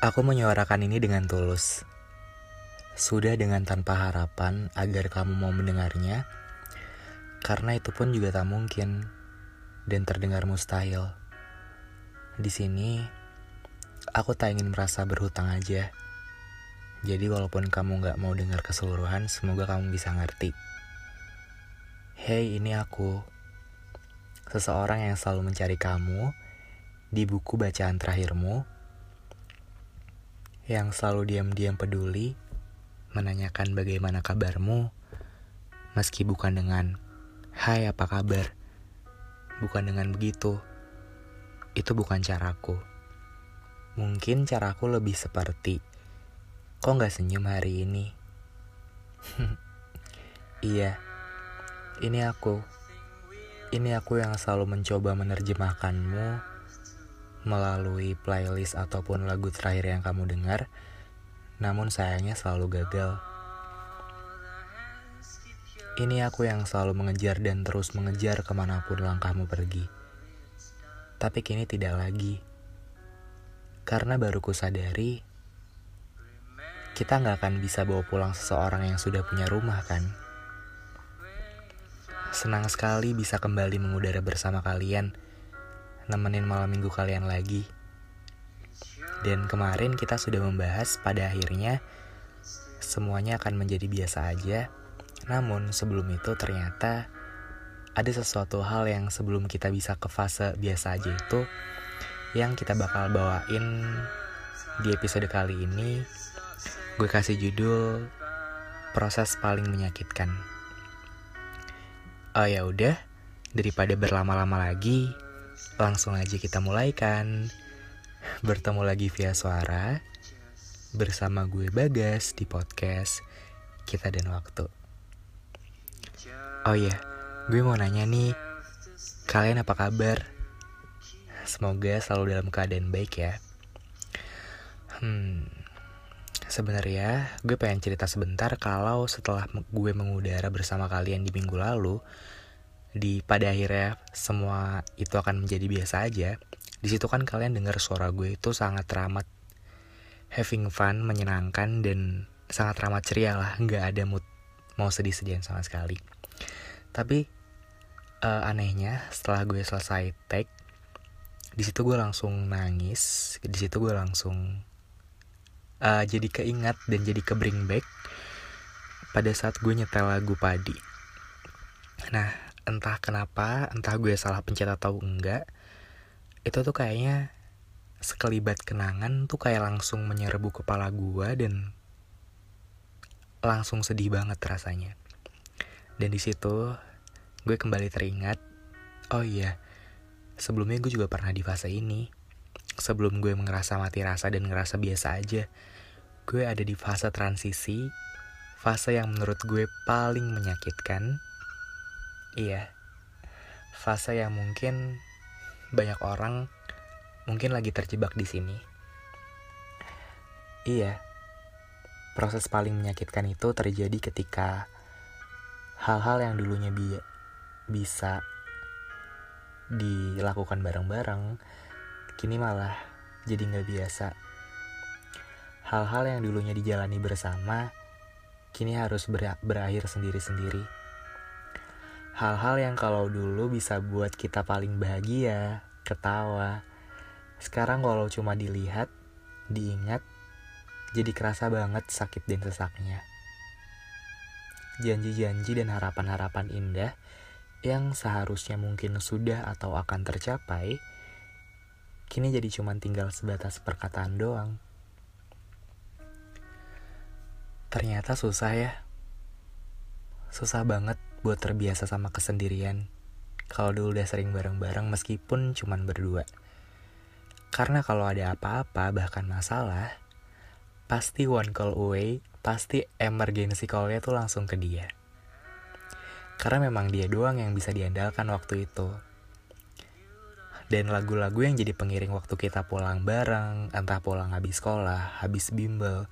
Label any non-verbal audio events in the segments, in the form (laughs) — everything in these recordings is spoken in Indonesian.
Aku menyuarakan ini dengan tulus. Sudah dengan tanpa harapan agar kamu mau mendengarnya, karena itu pun juga tak mungkin dan terdengar mustahil. Di sini, aku tak ingin merasa berhutang aja. Jadi walaupun kamu gak mau dengar keseluruhan, semoga kamu bisa ngerti. Hey, ini aku. Seseorang yang selalu mencari kamu di buku bacaan terakhirmu, yang selalu diam-diam peduli, menanyakan bagaimana kabarmu, meski bukan dengan "Hai, apa kabar?" Bukan dengan begitu. Itu bukan caraku. Mungkin caraku lebih seperti, "Kok nggak senyum hari ini?" (laughs) iya, ini aku. Ini aku yang selalu mencoba menerjemahkanmu melalui playlist ataupun lagu terakhir yang kamu dengar, namun sayangnya selalu gagal. Ini aku yang selalu mengejar dan terus mengejar ke mana pun langkahmu pergi. Tapi kini tidak lagi. Karena baru kusadari, kita nggak akan bisa bawa pulang seseorang yang sudah punya rumah kan? Senang sekali bisa kembali mengudara bersama kalian, nemenin malam minggu kalian lagi. Dan kemarin kita sudah membahas pada akhirnya semuanya akan menjadi biasa aja. Namun sebelum itu ternyata ada sesuatu hal yang sebelum kita bisa ke fase biasa aja itu yang kita bakal bawain di episode kali ini. Gue kasih judul proses paling menyakitkan. Oh ya udah, daripada berlama-lama lagi, langsung aja kita mulai kan. Bertemu lagi via suara bersama gue Bagas di podcast Kita dan Waktu. Oh iya, gue mau nanya nih, kalian apa kabar? Semoga selalu dalam keadaan baik ya. Hmm, sebenarnya gue pengen cerita sebentar kalau setelah gue mengudara bersama kalian di minggu lalu, di pada akhirnya semua itu akan menjadi biasa aja. Di situ kan kalian dengar suara gue itu sangat ramah having fun, menyenangkan dan sangat ramah ceria lah, nggak ada mood mau sedih-sedihan sama sekali. Tapi uh, anehnya setelah gue selesai take, di situ gue langsung nangis, di situ gue langsung uh, jadi keingat dan jadi ke bring back. Pada saat gue nyetel lagu padi. Nah, entah kenapa, entah gue salah pencet atau enggak, itu tuh kayaknya sekelibat kenangan tuh kayak langsung menyerbu kepala gue dan langsung sedih banget rasanya. Dan di situ gue kembali teringat, oh iya, sebelumnya gue juga pernah di fase ini. Sebelum gue ngerasa mati rasa dan ngerasa biasa aja, gue ada di fase transisi, fase yang menurut gue paling menyakitkan. Iya, fase yang mungkin banyak orang mungkin lagi terjebak di sini. Iya, proses paling menyakitkan itu terjadi ketika hal-hal yang dulunya bi bisa dilakukan bareng-bareng, kini malah jadi nggak biasa. Hal-hal yang dulunya dijalani bersama, kini harus ber berakhir sendiri-sendiri Hal-hal yang kalau dulu bisa buat kita paling bahagia, ketawa. Sekarang kalau cuma dilihat, diingat, jadi kerasa banget sakit dan sesaknya. Janji-janji dan harapan-harapan indah yang seharusnya mungkin sudah atau akan tercapai, kini jadi cuma tinggal sebatas perkataan doang. Ternyata susah ya. Susah banget buat terbiasa sama kesendirian. Kalau dulu udah sering bareng-bareng meskipun cuman berdua. Karena kalau ada apa-apa bahkan masalah, pasti one call away, pasti emergency call-nya tuh langsung ke dia. Karena memang dia doang yang bisa diandalkan waktu itu. Dan lagu-lagu yang jadi pengiring waktu kita pulang bareng, entah pulang habis sekolah, habis bimbel.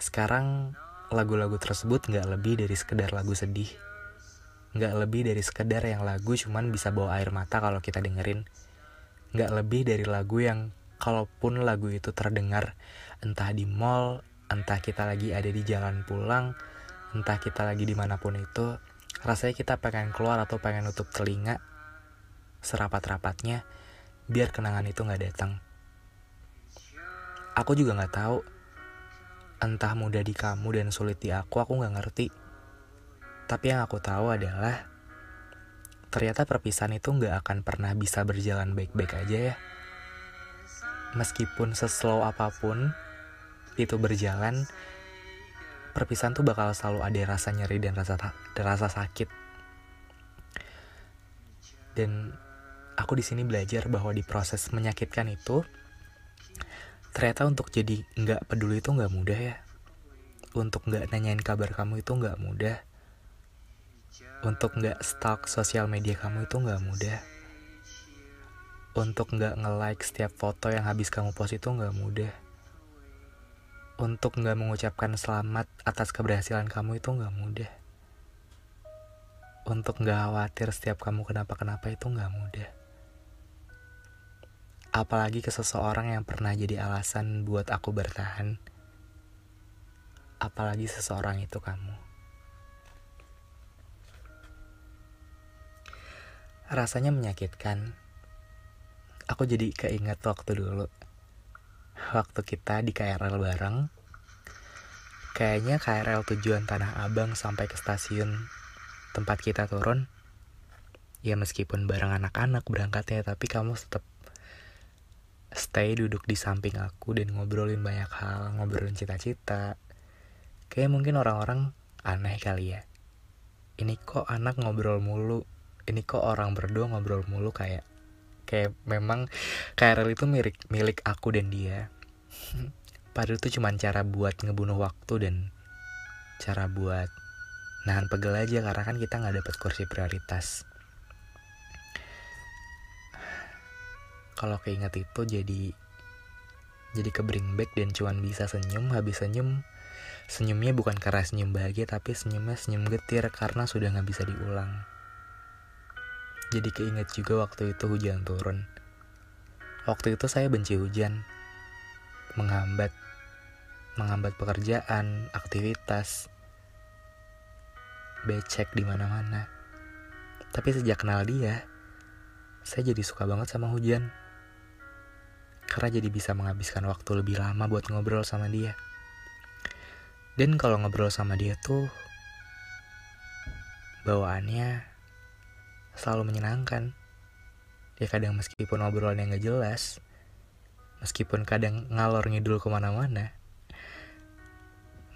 Sekarang lagu-lagu tersebut nggak lebih dari sekedar lagu sedih nggak lebih dari sekedar yang lagu cuman bisa bawa air mata kalau kita dengerin nggak lebih dari lagu yang kalaupun lagu itu terdengar entah di mall, entah kita lagi ada di jalan pulang, entah kita lagi di mana pun itu, rasanya kita pengen keluar atau pengen nutup telinga serapat-rapatnya biar kenangan itu nggak datang. Aku juga nggak tahu, entah mudah di kamu dan sulit di aku, aku nggak ngerti. Tapi yang aku tahu adalah ternyata perpisahan itu nggak akan pernah bisa berjalan baik-baik aja ya. Meskipun seslow apa pun itu berjalan, perpisahan tuh bakal selalu ada rasa nyeri dan rasa dan rasa sakit. Dan aku di sini belajar bahwa di proses menyakitkan itu, ternyata untuk jadi nggak peduli itu nggak mudah ya. Untuk nggak nanyain kabar kamu itu nggak mudah untuk nggak stalk sosial media kamu itu nggak mudah. Untuk nggak nge-like setiap foto yang habis kamu post itu nggak mudah. Untuk nggak mengucapkan selamat atas keberhasilan kamu itu nggak mudah. Untuk nggak khawatir setiap kamu kenapa-kenapa itu nggak mudah. Apalagi ke seseorang yang pernah jadi alasan buat aku bertahan. Apalagi seseorang itu kamu. Rasanya menyakitkan. Aku jadi keinget waktu dulu. Waktu kita di KRL bareng. Kayaknya KRL tujuan Tanah Abang sampai ke stasiun tempat kita turun. Ya meskipun bareng anak-anak berangkatnya, tapi kamu tetap stay duduk di samping aku dan ngobrolin banyak hal, ngobrolin cita-cita. Kayak mungkin orang-orang aneh kali ya. Ini kok anak ngobrol mulu, ini kok orang berdua ngobrol mulu kayak kayak memang KRL itu milik milik aku dan dia. (laughs) Padahal itu cuma cara buat ngebunuh waktu dan cara buat nahan pegel aja karena kan kita nggak dapat kursi prioritas. Kalau keinget itu jadi jadi ke bring back dan cuman bisa senyum habis senyum senyumnya bukan karena senyum bahagia tapi senyumnya senyum getir karena sudah nggak bisa diulang jadi keinget juga waktu itu hujan turun. Waktu itu saya benci hujan. Menghambat. Menghambat pekerjaan, aktivitas. Becek di mana-mana. Tapi sejak kenal dia, saya jadi suka banget sama hujan. Karena jadi bisa menghabiskan waktu lebih lama buat ngobrol sama dia. Dan kalau ngobrol sama dia tuh bawaannya selalu menyenangkan. Ya kadang meskipun obrolan yang gak jelas, meskipun kadang ngalor ngidul ke mana-mana.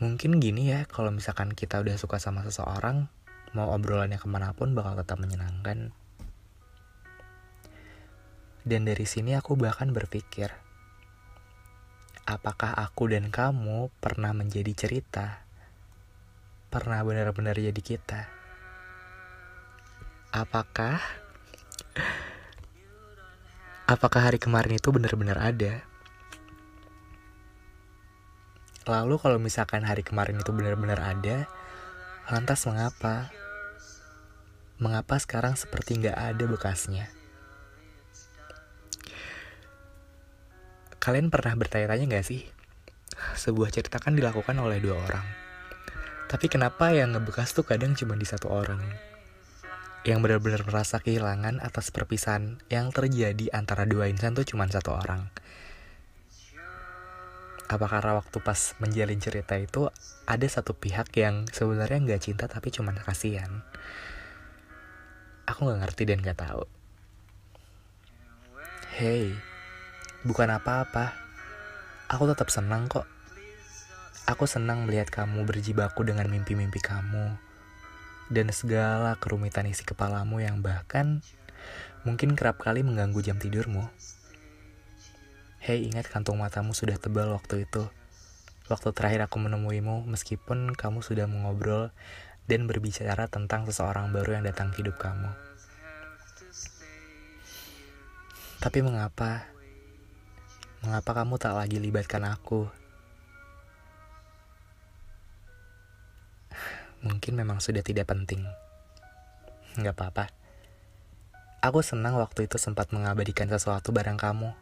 Mungkin gini ya, kalau misalkan kita udah suka sama seseorang, mau obrolannya ke mana pun bakal tetap menyenangkan. Dan dari sini aku bahkan berpikir, apakah aku dan kamu pernah menjadi cerita? Pernah benar-benar jadi kita? Apakah apakah hari kemarin itu benar-benar ada? Lalu kalau misalkan hari kemarin itu benar-benar ada, lantas mengapa? Mengapa sekarang seperti nggak ada bekasnya? Kalian pernah bertanya-tanya nggak sih? Sebuah cerita kan dilakukan oleh dua orang. Tapi kenapa yang ngebekas tuh kadang cuma di satu orang? Yang benar-benar merasa kehilangan atas perpisahan yang terjadi antara dua insan tuh cuma satu orang. Apa karena waktu pas menjalin cerita itu ada satu pihak yang sebenarnya nggak cinta tapi cuma kasihan? Aku nggak ngerti dan nggak tahu. Hey, bukan apa-apa. Aku tetap senang kok. Aku senang melihat kamu berjibaku dengan mimpi-mimpi kamu dan segala kerumitan isi kepalamu yang bahkan mungkin kerap kali mengganggu jam tidurmu. Hei, ingat kantung matamu sudah tebal waktu itu. Waktu terakhir aku menemuimu, meskipun kamu sudah mengobrol dan berbicara tentang seseorang baru yang datang ke hidup kamu. Tapi mengapa? Mengapa kamu tak lagi libatkan aku mungkin memang sudah tidak penting. Gak apa-apa. Aku senang waktu itu sempat mengabadikan sesuatu bareng kamu.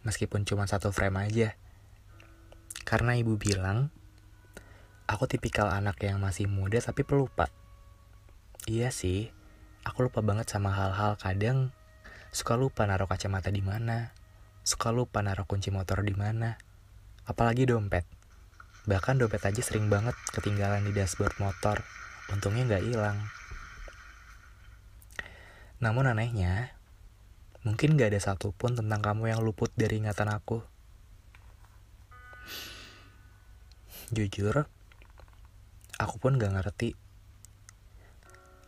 meskipun cuma satu frame aja. Karena ibu bilang, aku tipikal anak yang masih muda tapi pelupa. Iya sih, aku lupa banget sama hal-hal kadang suka lupa naruh kacamata di mana, suka lupa naruh kunci motor di mana, apalagi dompet. Bahkan dompet aja sering banget ketinggalan di dashboard motor, untungnya nggak hilang. Namun anehnya, mungkin gak ada satupun tentang kamu yang luput dari ingatan aku. Jujur, aku pun gak ngerti.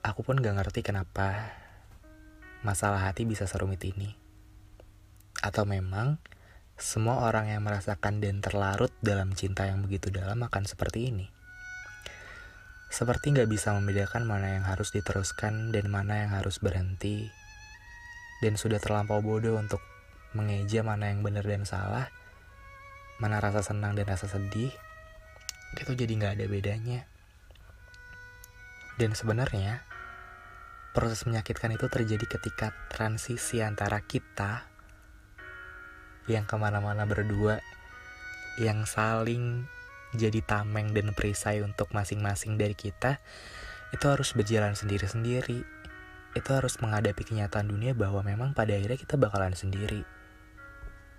Aku pun gak ngerti kenapa masalah hati bisa serumit ini. Atau memang semua orang yang merasakan dan terlarut dalam cinta yang begitu dalam akan seperti ini. Seperti nggak bisa membedakan mana yang harus diteruskan dan mana yang harus berhenti. Dan sudah terlampau bodoh untuk mengeja mana yang benar dan salah, mana rasa senang dan rasa sedih, itu jadi nggak ada bedanya. Dan sebenarnya, proses menyakitkan itu terjadi ketika transisi antara kita yang ke mana-mana berdua, yang saling jadi tameng dan perisai untuk masing-masing dari kita itu harus berjalan sendiri-sendiri. Itu harus menghadapi kenyataan dunia bahwa memang pada akhirnya kita bakalan sendiri.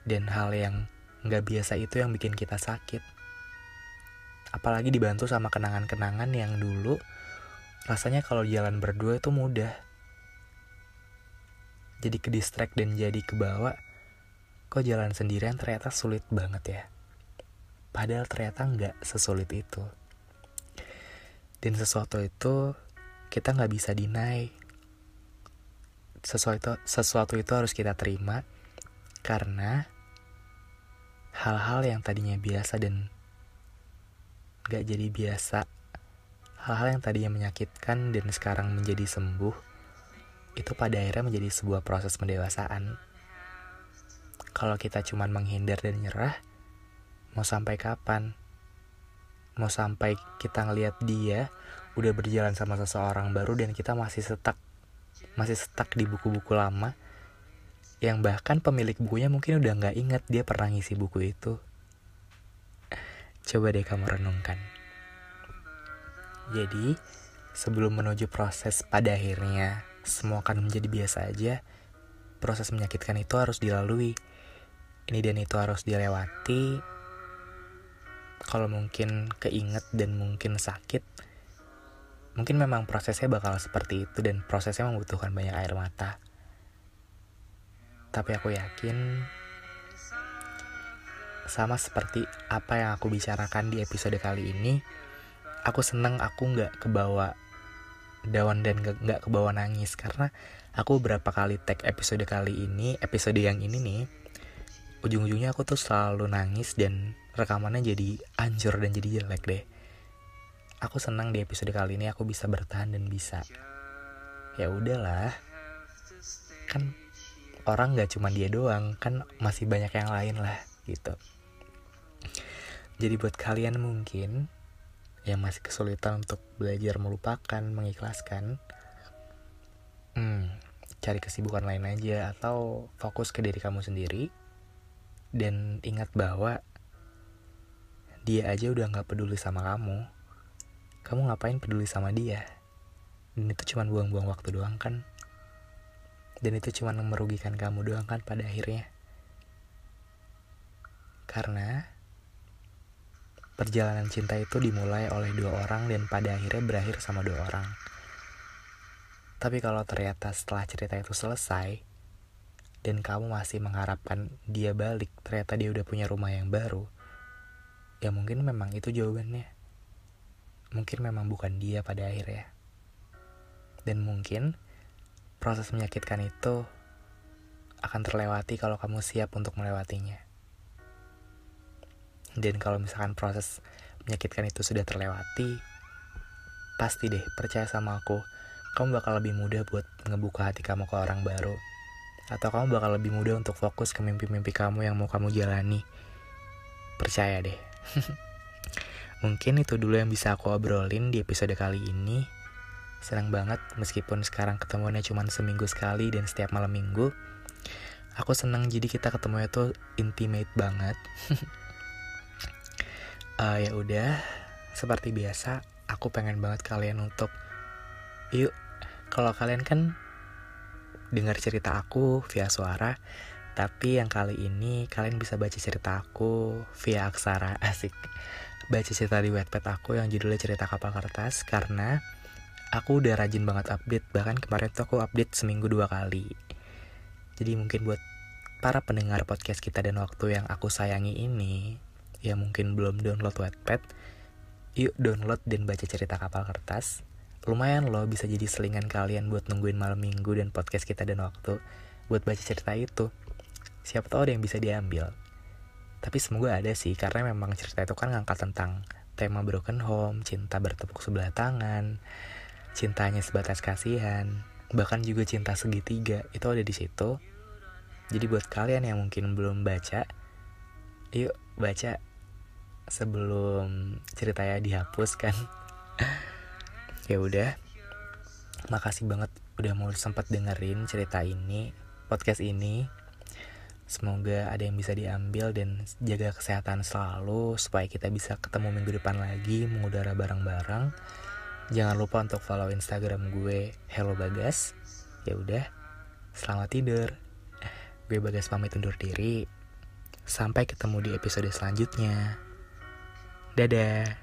Dan hal yang nggak biasa itu yang bikin kita sakit. Apalagi dibantu sama kenangan-kenangan yang dulu rasanya kalau jalan berdua itu mudah. Jadi ke distract dan jadi kebawa kok jalan sendirian ternyata sulit banget ya Padahal ternyata nggak sesulit itu. Dan sesuatu itu kita nggak bisa deny. Sesuatu, sesuatu itu harus kita terima karena hal-hal yang tadinya biasa dan nggak jadi biasa, hal-hal yang tadinya menyakitkan dan sekarang menjadi sembuh, itu pada akhirnya menjadi sebuah proses pendewasaan. Kalau kita cuma menghindar dan nyerah, Mau sampai kapan? Mau sampai kita ngelihat dia udah berjalan sama seseorang baru dan kita masih setak masih setak di buku-buku lama yang bahkan pemilik bukunya mungkin udah nggak ingat dia pernah ngisi buku itu. Coba deh kamu renungkan. Jadi, sebelum menuju proses pada akhirnya semua akan menjadi biasa aja, proses menyakitkan itu harus dilalui. Ini dan itu harus dilewati. Kalau mungkin keinget dan mungkin sakit mungkin memang prosesnya bakal seperti itu dan prosesnya membutuhkan banyak air mata. Tapi aku yakin sama seperti apa yang aku bicarakan di episode kali ini aku seneng aku nggak kebawa dawan dan nggak kebawa nangis. Karena aku berapa kali tag episode kali ini episode yang ini nih ujung-ujungnya aku tuh selalu nangis dan rekamannya jadi anjur dan jadi jelek deh. Aku senang di episode kali ini aku bisa bertahan dan bisa. Ya udahlah. Kan orang nggak cuma dia doang, kan masih banyak yang lain lah gitu. Jadi buat kalian mungkin yang masih kesulitan untuk belajar melupakan, mengikhlaskan, hmm, cari kesibukan lain aja atau fokus ke diri kamu sendiri dan ingat bahwa dia aja udah gak peduli sama kamu. Kamu ngapain peduli sama dia? Dan itu cuma buang-buang waktu doang kan? Dan itu cuma merugikan kamu doang kan pada akhirnya? Karena perjalanan cinta itu dimulai oleh dua orang dan pada akhirnya berakhir sama dua orang. Tapi kalau ternyata setelah cerita itu selesai, dan kamu masih mengharapkan dia balik, ternyata dia udah punya rumah yang baru, ya mungkin memang itu jawabannya. Mungkin memang bukan dia pada akhirnya. Dan mungkin proses menyakitkan itu akan terlewati kalau kamu siap untuk melewatinya. Dan kalau misalkan proses menyakitkan itu sudah terlewati, pasti deh percaya sama aku, kamu bakal lebih mudah buat ngebuka hati kamu ke orang baru atau kamu bakal lebih mudah untuk fokus ke mimpi-mimpi kamu yang mau kamu jalani. Percaya deh. (laughs) Mungkin itu dulu yang bisa aku obrolin di episode kali ini. Senang banget meskipun sekarang ketemuannya cuma seminggu sekali dan setiap malam minggu. aku seneng jadi kita ketemu itu intimate banget uh, (laughs) ya udah seperti biasa aku pengen banget kalian untuk yuk kalau kalian kan dengar cerita aku via suara tapi yang kali ini kalian bisa baca cerita aku via aksara. (laughs) Asik. Baca cerita di webpad aku yang judulnya cerita kapal kertas karena aku udah rajin banget update. Bahkan kemarin tuh aku update seminggu dua kali. Jadi mungkin buat para pendengar podcast kita dan waktu yang aku sayangi ini, yang mungkin belum download Wattpad, yuk download dan baca cerita kapal kertas. Lumayan loh bisa jadi selingan kalian buat nungguin malam minggu dan podcast kita dan waktu buat baca cerita itu. Siapa tahu ada yang bisa diambil. Tapi semoga ada sih, karena memang cerita itu kan ngangkat tentang tema broken home, cinta bertepuk sebelah tangan, cintanya sebatas kasihan, bahkan juga cinta segitiga itu ada di situ jadi buat kalian yang mungkin belum baca yuk baca sebelum ceritanya dihapus kan (laughs) ya udah makasih banget udah mau sempat dengerin cerita ini podcast ini Semoga ada yang bisa diambil dan jaga kesehatan selalu supaya kita bisa ketemu minggu depan lagi mengudara bareng-bareng. Jangan lupa untuk follow Instagram gue Hello Bagas. Ya udah, selamat tidur. Gue Bagas pamit undur diri. Sampai ketemu di episode selanjutnya. Dadah.